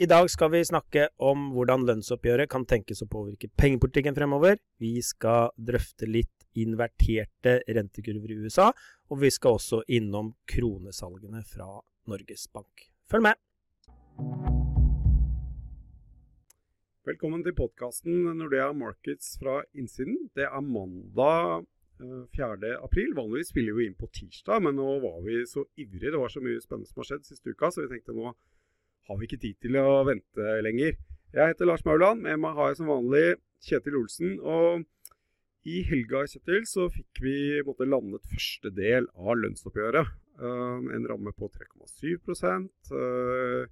I dag skal vi snakke om hvordan lønnsoppgjøret kan tenkes å påvirke pengepolitikken fremover. Vi skal drøfte litt inverterte rentekurver i USA, og vi skal også innom kronesalgene fra Norges Bank. Følg med! Velkommen til podkasten Nordea Markets fra innsiden. Det er mandag 4. Eh, april. Vanligvis spiller vi inn på tirsdag, men nå var vi så ivrige. Det var så mye spennende som har skjedd siste uka, så vi tenkte nå har vi ikke tid til å vente lenger. Jeg heter Lars Mauland. Med meg har jeg som vanlig Kjetil Olsen. Og i helga Kjetil, så fikk vi måtte, landet første del av lønnsoppgjøret. Uh, en ramme på 3,7 uh,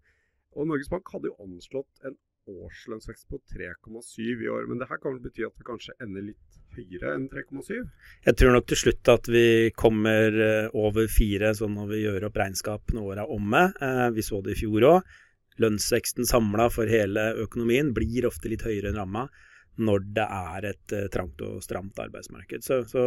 Og Norges Bank hadde jo anslått en årslønnsvekst på 3,7 i år. Men det her kan vel bety at vi kanskje ender litt høyere enn 3,7? Jeg tror nok til slutt at vi kommer eh, over 4 sånn når vi gjør opp regnskap når året er omme. Vi så det i fjor òg lønnsveksten samla for hele økonomien blir ofte litt høyere enn ramma når det er et uh, trangt og stramt arbeidsmarked. Så, så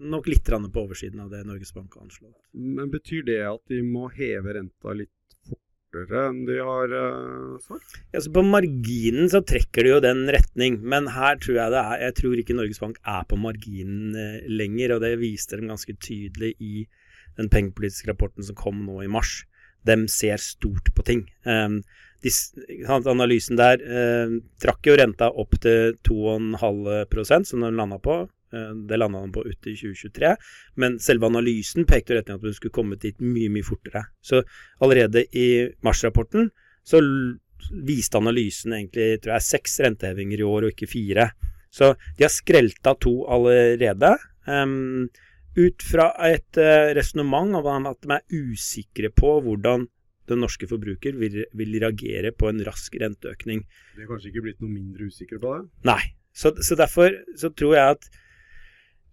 nok litt på oversiden av det Norges Bank har anslått. Men betyr det at de må heve renta litt fortere enn de har uh, sagt? Ja, så På marginen så trekker det jo den retning, men her tror jeg det er Jeg tror ikke Norges Bank er på marginen uh, lenger, og det viste de ganske tydelig i den pengepolitiske rapporten som kom nå i mars de ser stort på ting. Um, de, analysen der uh, trakk jo renta opp til 2,5 som den landa på. Uh, det landa den på ute i 2023. Men selve analysen pekte jo retning at den skulle komme dit mye, mye fortere. Så allerede i marsrapporten så viste analysen egentlig tror jeg, seks rentehevinger i år, og ikke fire. Så de har skrelt av to allerede. Um, ut fra et uh, resonnement om at de er usikre på hvordan den norske forbruker vil, vil, reagere på en rask renteøkning. De har kanskje ikke blitt noe mindre usikre på det? Nei. Så, så derfor så tror jeg at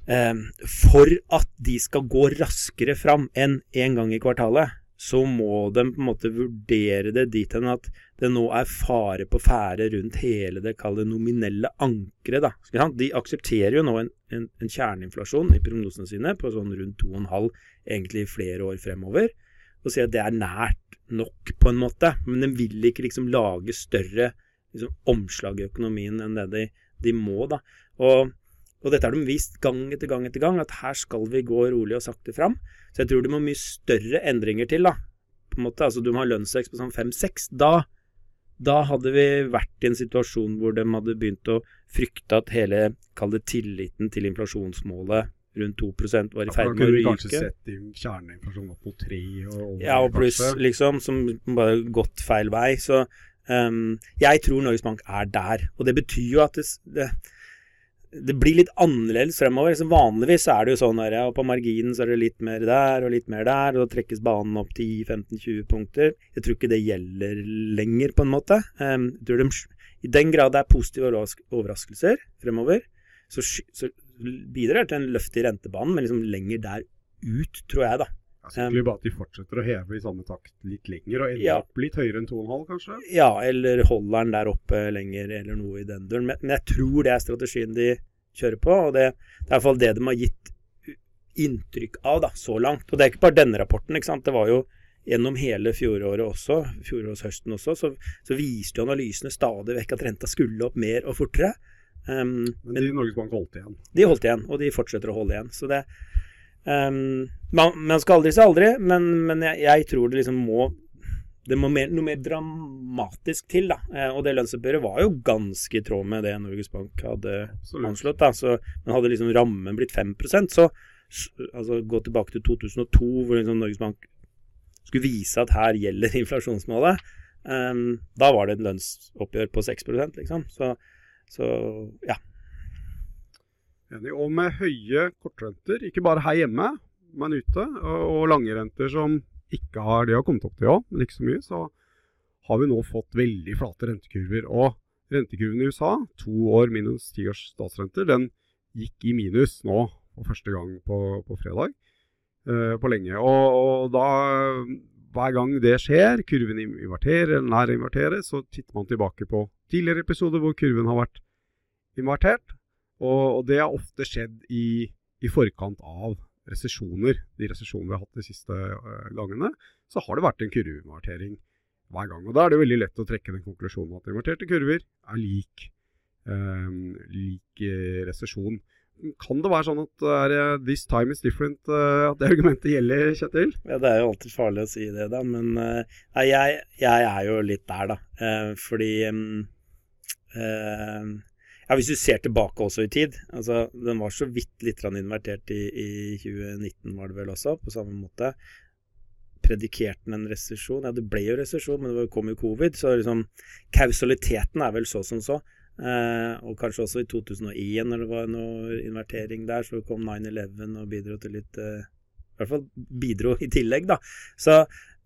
eh, for at de skal gå raskere fram enn én en gang i kvartalet, så må de på en måte vurdere det dit hen at det nå er fare på ferde rundt hele det kalde nominelle ankeret. De aksepterer jo nå en, en, en, kjerneinflasjon i prognosene sine på sånn rundt 2,5 egentlig flere år fremover, og sier at det er nært nok, på en måte. Men de vil ikke liksom lage større liksom, omslag i økonomien enn det de, de må. da. Og og dette har de vist gang etter gang etter gang, at her skal vi gå rolig og sakte fram. Så jeg tror det må mye større endringer til, da. På en måte, altså Du må ha lønnsvekst på sånn 5-6. Da, da hadde vi vært i en situasjon hvor de hadde begynt å frykte at hele, kall det tilliten til inflasjonsmålet rundt 2% var i ferd med å ryke. Da kunne vi kanskje sett kjerneinflasjon opp mot 3 og Ja, og pluss liksom, som bare gått feil vei. Så um, jeg tror Norges Bank er der. Og det betyr jo at det, det det blir litt annerledes fremover. Så vanligvis er det jo sånn her, og på marginen så er det litt mer der og litt mer der, og da trekkes banen opp 10-15-20 punkter. Jeg tror ikke det gjelder lenger, på en måte. Um, de, I den grad det er positive overraskelser fremover, så, så bidrar det til en løft i rentebanen, men liksom lenger der ut, tror jeg, da. Selvfølgelig bare at de fortsetter å heve i samme takt litt lenger, og ender ja. opp litt høyere enn 2,5 kanskje? Ja, eller holder den der oppe lenger, eller noe i den duren. Men, men, jeg tror det er strategien de kjører på, og det, det er i hvert fall det de har gitt inntrykk av da, så langt. Og det er ikke bare denne rapporten. ikke sant? Det var jo gjennom hele fjoråret også, fjorårshøsten også, så, så viste jo analysene stadig vekk at renta skulle opp mer og fortere. Um, men de i Norges Bank holdt igjen? De holdt igjen, og de fortsetter å holde igjen. Så det, Um, man, man, skal aldri si aldri, men, men jeg, jeg, tror det liksom må Det må mer, noe mer dramatisk til, da. Eh, og det lønnsoppgjøret var jo ganske i tråd med det Norges Bank hadde Absolutt. anslått. da, så Men hadde liksom rammen blitt 5% så altså gå tilbake til 2002, hvor liksom Norges Bank skulle vise at her gjelder inflasjonsmålet, um, da var det et lønnsoppgjør på 6 liksom. Så, så ja. Enig. Og med høye kortrenter, ikke bare her hjemme, men ute, og lange renter som ikke har Det å kommet opp til òg, men ikke så mye. Så har vi nå fått veldig flate rentekurver. Og rentekurven i USA, to år minus ti års statsrenter, den gikk i minus nå for første gang på, på fredag uh, på lenge. Og, og, da, hver gang det skjer, kurven inverterer eller nær inverterer, så titter man tilbake på tidligere episoder hvor kurven har vært invertert. Og, og det har ofte skjedd i, i forkant av resesjoner. De resesjonene vi har hatt de siste uh, gangene, så har det vært en kurvemartering. hver gang. Og Da er det veldig lett å trekke den konklusjonen at inverterte kurver er lik, eh, lik eh, resesjon. Kan det være sånn at er eh, 'this time is different', uh, at det argumentet gjelder, Kjetil? Ja, Det er jo alltid farlig å si det, da. Men nei, jeg, jeg, er jo litt der, da. Fordi um, ja, Hvis du ser tilbake også i tid altså Den var så vidt litt invertert i, i 2019, var det vel også, på samme måte. Predikerte den en resesjon? Ja, det ble jo resesjon, men det kom jo covid. Så liksom kausaliteten er vel så som så. Eh, og kanskje også i 2001, når det var noe invertering der, så kom 9-11 og bidro til litt eh, I hvert fall bidro i tillegg, da. Så,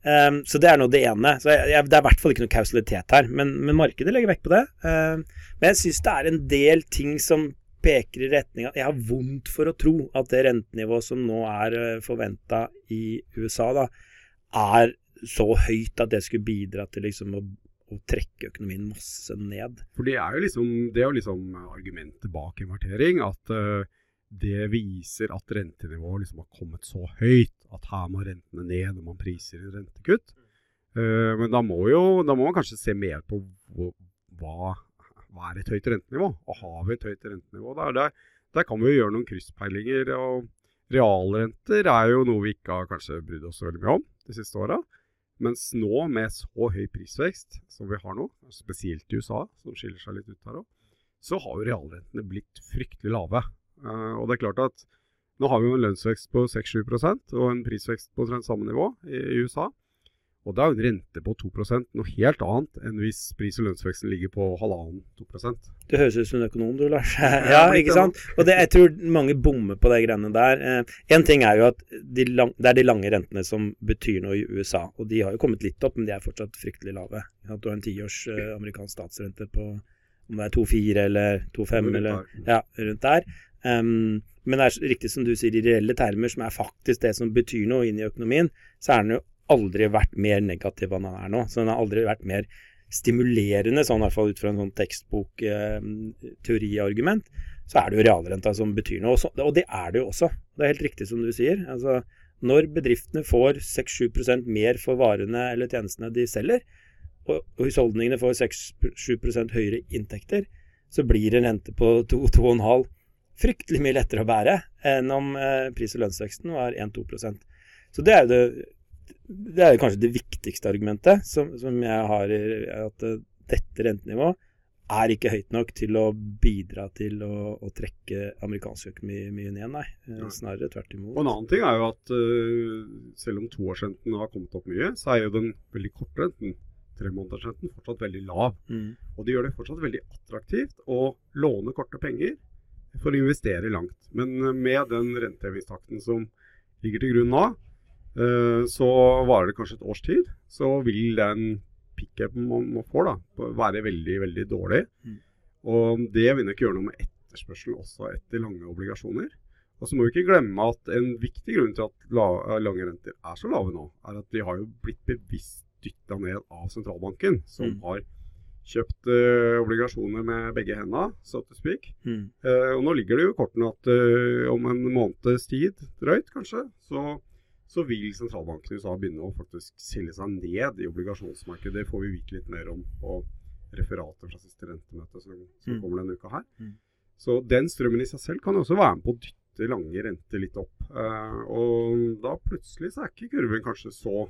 eh, så det er nå det ene. Så jeg, jeg, det er i hvert fall ikke noe kausalitet her. Men, men markedet legger vekt på det. Eh, men jeg syns det er en del ting som peker i retning av Jeg har vondt for å tro at det rentenivået som nå er eh, forventa i USA, da, er så høyt at det skulle bidra til liksom å å trekke økonomien masse ned. For Det er jo liksom, det er jo liksom argumentet bak invertering. At uh, det viser at rentenivået liksom har kommet så høyt at her må rentene ned når man priser en rentekutt. Uh, men da må, jo, da må man kanskje se mer på hva, hva er et høyt rentenivå. Og har vi et høyt rentenivå? Der, der, der kan vi jo gjøre noen krysspeilinger. og Realrenter er jo noe vi ikke har kanskje brydd oss veldig mye om de siste åra. Mens nå, med så høy prisvekst som vi har nå, spesielt i USA, som skiller seg litt ut her òg, så har jo realrentene blitt fryktelig lave. Uh, og det er klart at nå har vi jo en lønnsvekst på 6-7 og en prisvekst på omtrent samme nivå i, i USA. Og da er jo en rente på 2% noe helt annet enn hvis pris- og lønnsveksten ligger på halvannen 2% Du høres ut som en økonom du, Lars. ja, ikke sant? Og det, jeg tror mange bommer på de greiene der. Én eh, ting er jo at de lang, det er de lange rentene som betyr noe i USA. Og de har jo kommet litt opp, men de er fortsatt fryktelig lave. Du har en tiårs eh, amerikansk statsrente på om det er 2,4 eller 2,5 eller ja, rundt der. Um, men det er riktig som du sier, i reelle termer, som er faktisk det som betyr noe inn i økonomien, så er den jo aldri vært mer negativ enn den er nå. Så den har aldri vært mer stimulerende, sånn i hvert fall ut fra en sånn tekstbok-teoriargument. Eh, så er det jo realrenta som betyr noe. Også, og det er det jo også. Det er helt riktig som du sier. Altså, når bedriftene får 6-7 mer for varene eller tjenestene de selger, og, husholdningene får 6-7 høyere inntekter, så blir en rente på 2-2,5 fryktelig mye lettere å bære enn om eh, pris- og lønnsveksten var 1-2% Så det er jo det det er kanskje det viktigste argumentet som, som jeg har, at eh, dette rentenivået er ikke høyt nok til å bidra til å, å trekke amerikansk økonomi mye ned, nei. Eh, snarere tvert imot. Og En annen ting er jo at uh, selv om toårsrenten har kommet opp mye, så er jo den veldig korte renten, tremånedersrenten, fortsatt veldig lav. Mm. Og det gjør det fortsatt veldig attraktivt å låne korte penger for å investere langt. Men med den rentehevingstakten som ligger til grunn nå, Eh, så varer det kanskje et års tid. Så vil den pickupen man får, da, være veldig, veldig dårlig. Mm. Og det vil nok gjøre noe med etterspørselen også etter lange obligasjoner. Og så må vi ikke glemme at en viktig grunn til at lange renter er så lave nå, er at de har jo blitt bevisst dytta ned av sentralbanken, som mm. har kjøpt uh, obligasjoner med begge hendene, so to speak. Mm. Uh, og nå ligger det jo i kortene at uh, om en måneds tid, drøyt kanskje, så så vil sentralbanken i USA begynne å faktisk selge seg ned i obligasjonsmarkedet. Det får vi vite litt mer om på referatet fra siste rentemøte som, som mm. kommer denne uka her. Mm. Så den strømmen i seg selv kan også være med på å dytte lange renter litt opp. Og da plutselig så er ikke kurven kanskje så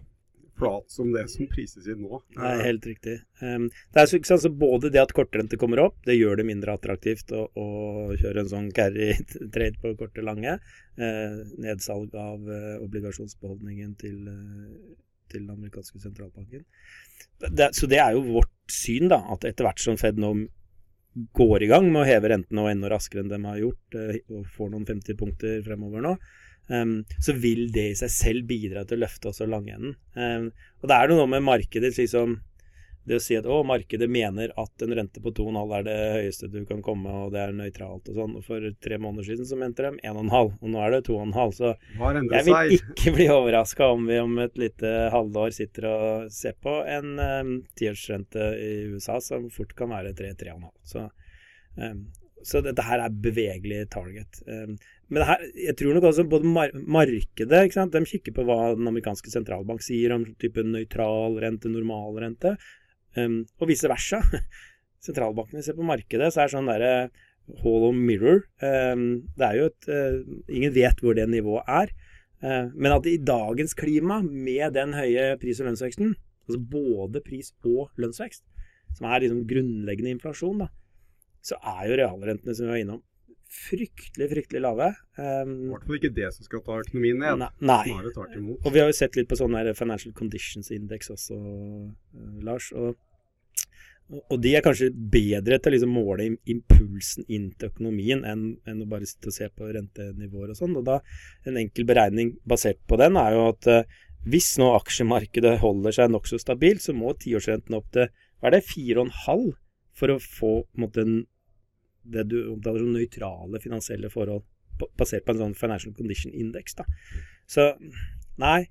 flat som det som prises inn nå. Er helt riktig. Um, det er så, så Både det at kortrente kommer opp, det gjør det mindre attraktivt å, å kjøre en sånn carry trade på korte lange. Uh, nedsalg av uh, obligasjonsbeholdningen til, uh, til den amerikanske sentralbanken. Det, så det er jo vårt syn, da, at etter hvert som Fed nå går i gang med å heve rentene og enda raskere enn de har gjort, og får noen 50 punkter fremover nå, så vil det i seg selv bidra til å løfte også langenden. Og det er noe med markedet liksom Det å si at å, markedet mener at en rente på 2,5 er det høyeste du kan komme, og det er nøytralt og sånn. Og for tre måneder siden så mente de 1,5, og nå er det 2,5. Så jeg vil ikke bli overraska om vi om et lite halvår sitter og ser på en um, tiårsrente i USA som fort kan være 3-3,5. Så um, så dette her er bevegelig target. Um, men her, jeg tror nok også både mar markedet ikke sant? De kikker på hva den amerikanske sentralbank sier om type nøytral rente, normal rente, um, og vice versa. Sentralbankene ser på markedet, så er det sånn derre hollow mirror. Um, det er jo et uh, Ingen vet hvor det nivået er. Uh, men at i dagens klima, med den høye pris- og lønnsveksten, altså både pris- og lønnsvekst, som er liksom grunnleggende inflasjon, da, så er jo realrentene som vi var innom, fryktelig, fryktelig lave. Um, I hvert fall ikke det som skal ta økonomien ned. Nei. nei. Og vi har jo sett litt på sånn Financial Conditions Index også, uh, Lars. Og, og de er kanskje bedre til å liksom måle impulsen inn til økonomien enn, enn, å bare sitte og se på rentenivåer og sånn. Og da En enkel beregning basert på den er jo at uh, hvis nå aksjemarkedet holder seg nokså stabilt, så må tiårsrenten opp til hva er det, 4,5 for å få på en måte, det du omtaler som nøytrale finansielle forhold, basert på en sånn financial condition index. Da. Så nei,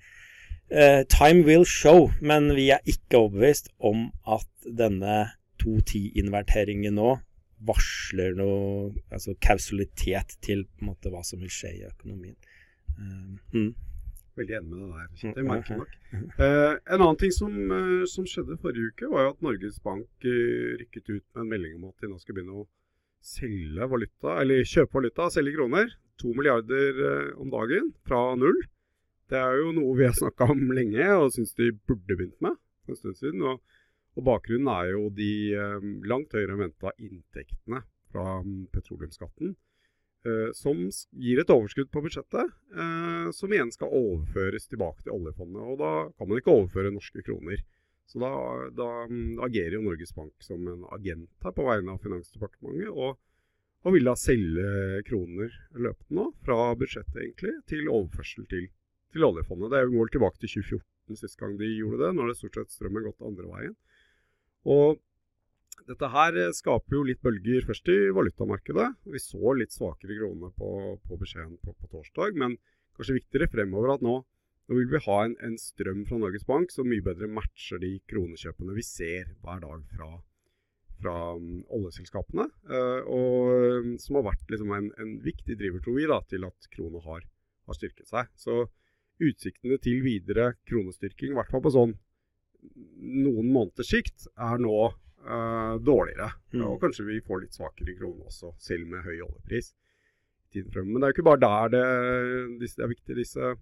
uh, time will show, men vi er ikke overbevist om at denne 2-10-inverteringen nå varsler noe altså kausalitet til på en måte, hva som vil skje i økonomien. Uh, mm. Veldig enig med det der. Kjetil, merkelig nok. Eh, en annen ting som, uh, som, skjedde forrige uke, var jo at Norges Bank rykket ut med en melding om at de nå skal begynne å selge valuta, eller kjøpe valuta, selge kroner. To milliarder om dagen fra null. Det er jo noe vi har snakka om lenge og syns de burde begynt med for en stund siden. Og, og bakgrunnen er jo de langt høyere venta inntektene fra um, petroleumsskatten. Eh, som gir et overskudd på budsjettet, eh, som igjen skal overføres tilbake til oljefondet. Og da kan man ikke overføre norske kroner. Så da, da um, agerer jo Norges Bank som en agent her på vegne av Finansdepartementet, og, og vil da selge kroner løpende nå, fra budsjettet egentlig, til overførsel til, til oljefondet. Det er mål tilbake til 2014 sist gang de gjorde det. Nå har det stort sett strømmen gått andre veien. Og dette her skaper jo litt bølger først i valutamarkedet. Vi så litt svakere kroner på, på beskjeden på, på, torsdag, men kanskje viktigere fremover at nå, nå vil vi ha en, en, strøm fra Norges Bank som mye bedre matcher de kronekjøpene vi ser hver dag fra, fra um, oljeselskapene. Uh, og som har vært liksom, en, en, viktig driver, tror vi, da, til at krona har, har styrket seg. Så utsiktene til videre kronestyrking, i hvert fall på sånn noen måneders sikt, er nå uh, dårligere. Mm. Og kanskje vi får litt svakere krone også, selv med høy oljepris. Men det er jo ikke bare der det, det er viktig, disse,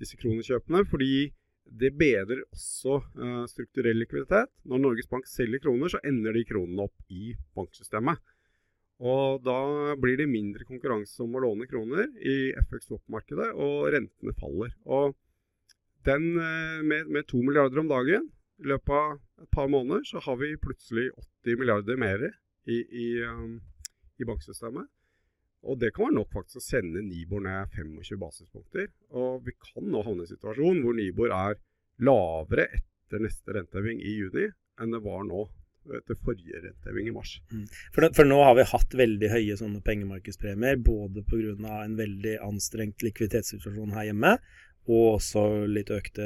disse kronekjøpene. Fordi det bedrer også uh, strukturell likviditet. Når Norges Bank selger kroner, så ender de kronene opp i banksystemet. Og da blir det mindre konkurranse om å låne kroner i FX-toppmarkedet, og rentene faller. Og den uh, med, med to milliarder om dagen i løpet av et par måneder så har vi plutselig 80 milliarder mer i, i, um, i banksystemet. Og det kan være nok faktisk å sende Nibor ned 25 basispunkter. Og vi kan nå havne i en situasjon hvor Nibor er lavere etter neste renteheving i juni enn det var nå etter forrige renteheving i mars. Mm. For, for, nå har vi hatt veldig høye sånne pengemarkedspremier, både pga. en veldig anstrengt likviditetssituasjon her hjemme, og også litt økte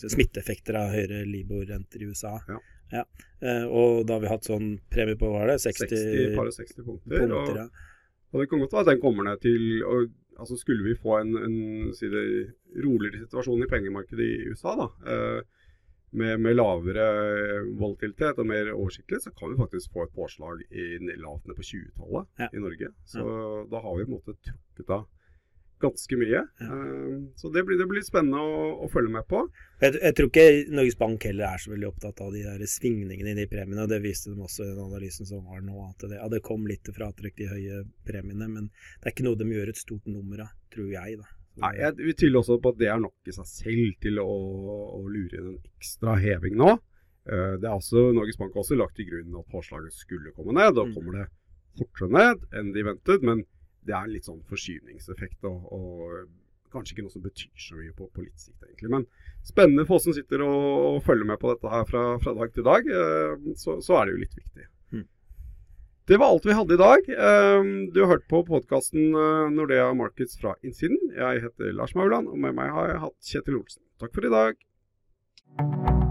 smitteeffekter av høyere Libor-renter i USA. Ja. Ja. Eh, og da har vi hatt sånn premie på hva er det? 60, 60 par 60 punkter. punkter og, ja. Og, det kan godt være at den kommer ned til og, altså Skulle vi få en, en si det, roligere situasjon i pengemarkedet i USA, da, eh, med, med, lavere volatilitet og mer oversiktlig, så kan vi faktisk få et påslag i lavt ned på 20-tallet i Norge. Så da har vi på en måte trukket av ganske mye. Ja. Uh, så det blir, det blir, spennende å, å følge med på. Jeg, jeg, tror ikke Norges Bank heller er så veldig opptatt av de der svingningene i de premiene. og Det viste de også i den analysen som var nå. At det, ja, det kom litt fratrekk, de høye premiene. Men det er ikke noe de gjør et stort nummer av, tror jeg. da. Nei, Jeg vil tviler også på at det er nok i seg selv til å, å lure inn en ekstra heving nå. Uh, det er også, Norges Bank har også lagt til grunn at påslaget skulle komme ned. Da mm. kommer det fortere ned enn de ventet. men det er en litt sånn forskyvningseffekt, og, og kanskje ikke noe som betyr så mye på, på litt sikt, egentlig. Men spennende for oss som sitter og, og følger med på dette her fra, fra dag til dag, eh, så, så, er det jo litt viktig. Mm. Det var alt vi hadde i dag. Eh, du har hørt på podkasten eh, Nordea Markets fra innsiden. Jeg heter Lars Mauland, og med meg har jeg hatt Kjetil Olsen. Takk for i dag.